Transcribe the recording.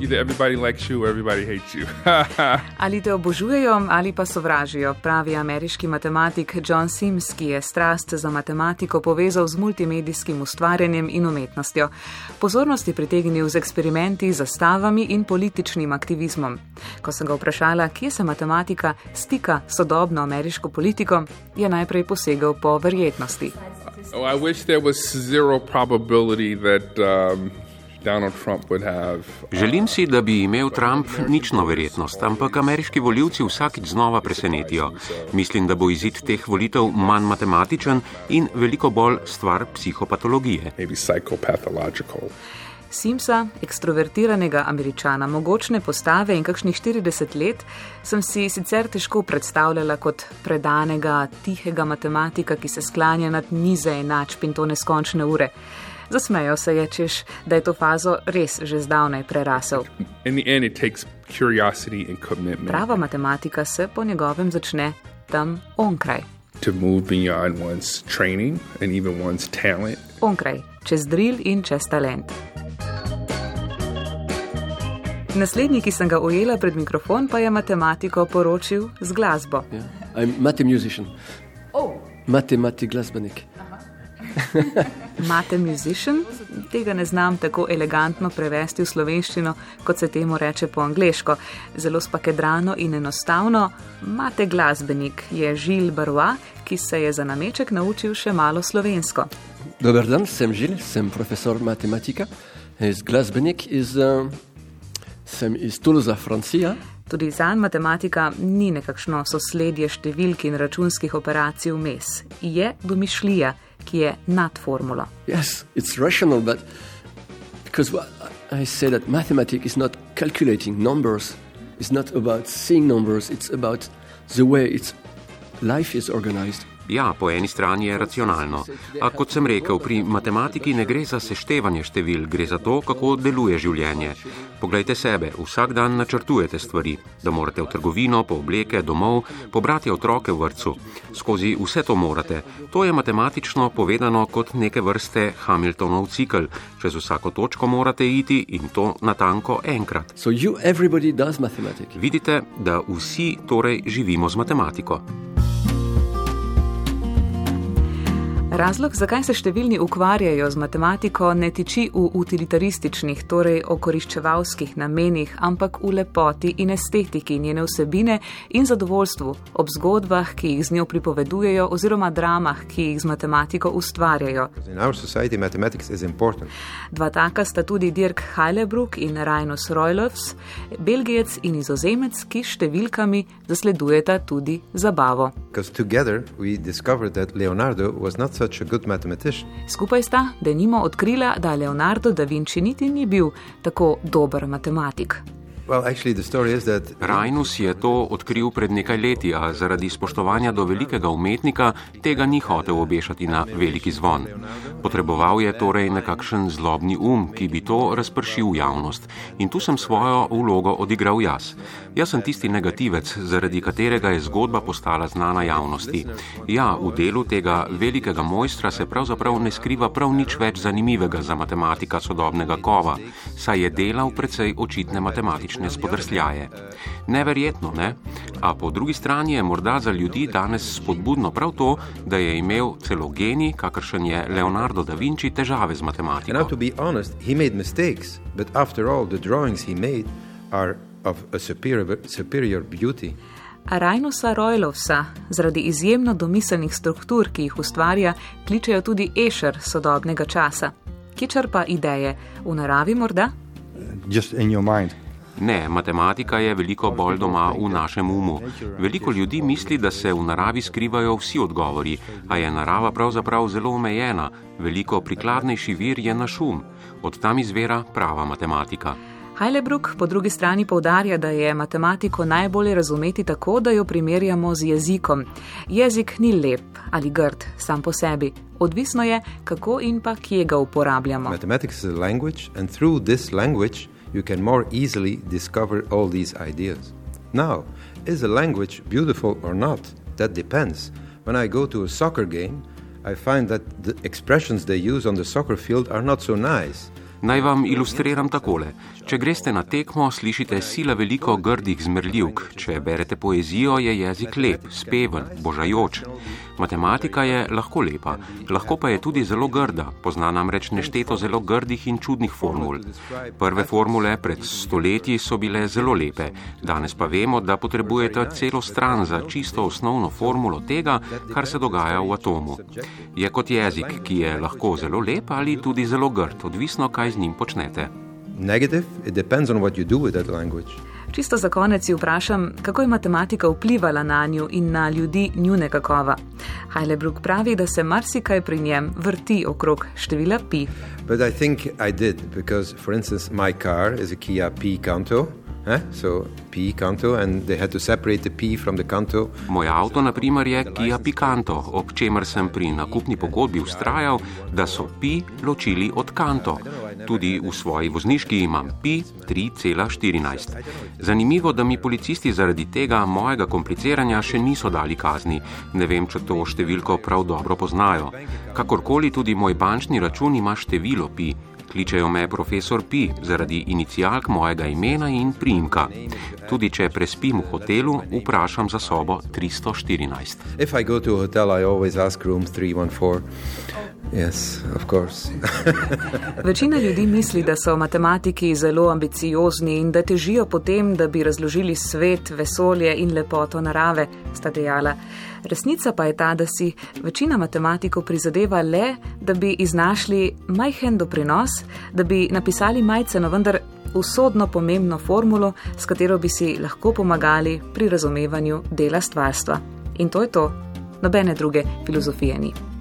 Either everybody likes you or everybody hates you. ali te obožujejo ali pa sovražijo, pravi ameriški matematik John Sims, ki je strast za matematiko povezal z multimedijskim ustvarjanjem in umetnostjo. Pozornost je pritegnil z eksperimenti, zastavami in političnim aktivizmom. Ko sem ga vprašala, kje se matematika stika s sodobno ameriško politiko, je najprej posegel po verjetnosti. Oh, I wish there was zero probability that um, Donald Trump would have. uh, Želim si, da bi imel Trump nično verjetnost, ampak ameriški voljivci vsakič znova presenetijo. Mislim, da bo izid teh volitev manj matematičen in veliko bolj stvar psihopatologije. Simsa, ekstrovertiranega američana, mogočne postave in kakšnih 40 let, sem si sicer težko predstavljala kot predanega, tihega matematika, ki se sklanja nad nize enačb in to neskončne ure. Zasmejal se je, češ, da je to fazo res že zdavnaj prerasel. In the end, it takes curiosity and commitment Prava matematika se po njegovem začne tam onkraj. to move beyond one's training and even one's talent. Onkraj, čez drill in čez talent. Naslednji, ki sem ga ujela pred mikrofon, pa je matematiko poročil z glasbo. Yeah. I'm math musician. Oh. Matematik glasbenik. Mate musician, tega ne znam tako elegantno prevesti v slovenščino, kot se temu reče po angliško. Zelo spakedrano in enostavno, mate glasbenik je Žil Barua, ki se je za nameček naučil še malo slovensko. Dober dan, sem Žil, sem profesor matematika. Iz glasbenik iz, uh, sem iz Toulouse, Francija. Tudi zanj matematika ni nekakšno sosledje številk in računskih operacij vmes. Je domišljija, ki je nad formulo. Yes, it's rational, but because I say that mathematics is not calculating numbers, it's not about seeing numbers, it's about the way its life is organized. Ja, po eni strani je racionalno. A kot sem rekel, pri matematiki ne gre za seštevanje števil, gre za to, kako deluje življenje. Poglejte sebe, vsak dan načrtujete stvari, da morate v trgovino, po obleke, domov, pobrati otroke v vrtu. Skozi vse to morate. To je matematično povedano kot neke vrste Hamiltonov cikl. Čez vsako točko morate iti in to natanko enkrat. So you, everybody does mathematics. Vidite, da vsi torej živimo z matematiko. Razlog, zakaj se številni ukvarjajo z matematiko, ne tiči v utilitarističnih, torej okoriščevalskih namenih, ampak v lepoti in estetiki njene vsebine in zadovoljstvu ob zgodbah, ki jih z njo pripovedujejo, oziroma dramah, ki jih z matematiko ustvarjajo. Dva taka sta tudi Dirk Heilebrook in Reinus Roilovs, belgijec in izozemec, ki številkami zasledujeta tudi zabavo. Because together we discovered that Leonardo was not such a good mathematician. Skupaj sta denimo odkrila, da Leonardo da Vinci niti ni bil tako dober matematik. Rajnus je to odkril pred nekaj leti, a zaradi spoštovanja do velikega umetnika tega ni hotel obešati na veliki zvon. Potreboval je torej nekakšen zlobni um, ki bi to razpršil v javnost. In tu sem svojo vlogo odigral jaz. Jaz sem tisti negativec, zaradi katerega je zgodba postala znana javnosti. Ja, v delu tega velikega mojstra se pravzaprav ne skriva prav nič več zanimivega za matematika sodobnega kova, saj je delal precej očitne matematične spodrsljaje. Neverjetno, ne? A po drugi strani je morda za ljudi danes spodbudno prav to, da je imel celo genij, kakršen je Leonardo da Vinci, težave z And now, matematiko. to be honest, he made mistakes, but after all, the drawings he made are of a superior, superior beauty. A Rajnusa Roilovsa zaradi izjemno domiselnih struktur, ki jih ustvarja, kličejo tudi Ešer sodobnega časa. Ki črpa ideje v naravi morda? just in your mind. Ne, matematika je veliko bolj doma v našem umu. Veliko ljudi misli, da se v naravi skrivajo vsi odgovori, a je narava pravzaprav zelo omejena. Veliko prikladnejši vir je naš um. Od tam izvira prava matematika. Heilebrook po drugi strani povdarja, da je matematiko najbolje razumeti tako, da jo primerjamo z jezikom. Jezik ni lep ali grd sam po sebi, odvisno je, kako in pa kje ga uporabljamo. Mathematics is a language, and through this language, you can more easily discover all these ideas. Now, is a language beautiful or not? That depends. When I go to a soccer game, I find that the expressions they use on the soccer field are not so nice. Naj vam ilustriram takole. Če greste na tekmo, slišite sila veliko grdih zmerljivk. Če berete poezijo, je jezik lep, speven, božajoč. Matematika je lahko lepa, lahko pa je tudi zelo grda, pozna namreč nešteto zelo grdih in čudnih formul. Prve formule pred stoletji so bile zelo lepe, danes pa vemo, da potrebujete celo stran za čisto osnovno formulo tega, kar se dogaja v atomu. Je kot jezik, ki je lahko zelo lep ali tudi zelo grd, odvisno, kaj z njim počnete. Negative, it depends on what you do with that language. Čisto za konec si vprašam, kako je matematika vplivala na njo in na ljudi njunega kova. Heilebrug pravi, da se marsikaj pri njem vrti okrog števila pi. But I think I did because, for instance, my car is a Kia P Canto. Eh? So P Canto, and they had to separate the P from the Canto. Moj avto, na primer, je Kia Picanto, ob čemer sem pri nakupni pogodbi ustrajal, da so Pi ločili od Canto. Tudi v svoji vozniški imam Pi 3,14. Zanimivo, da mi policisti zaradi tega mojega kompliciranja še niso dali kazni. Ne vem, če to številko prav dobro poznajo. Kakorkoli tudi moj bančni račun ima število Pi. Kličejo me profesor Pi zaradi inicijalk mojega imena in primka. Tudi če prespim v hotelu, vprašam za sobo 314. If I go to a hotel, I always ask room 314. Yes. Večina ljudi misli, da so matematiki zelo ambiciozni in da težijo potem, da bi razložili svet, vesolje in lepoto narave, sta dejala. Resnica pa je ta, da si večina matematikov prizadeva le, da bi iznašli majhen doprinos, da bi napisali majceno, vendar usodno pomembno formulo, s katero bi si lahko pomagali pri razumevanju dela stvarstva. In to je to, nobene druge filozofije ni.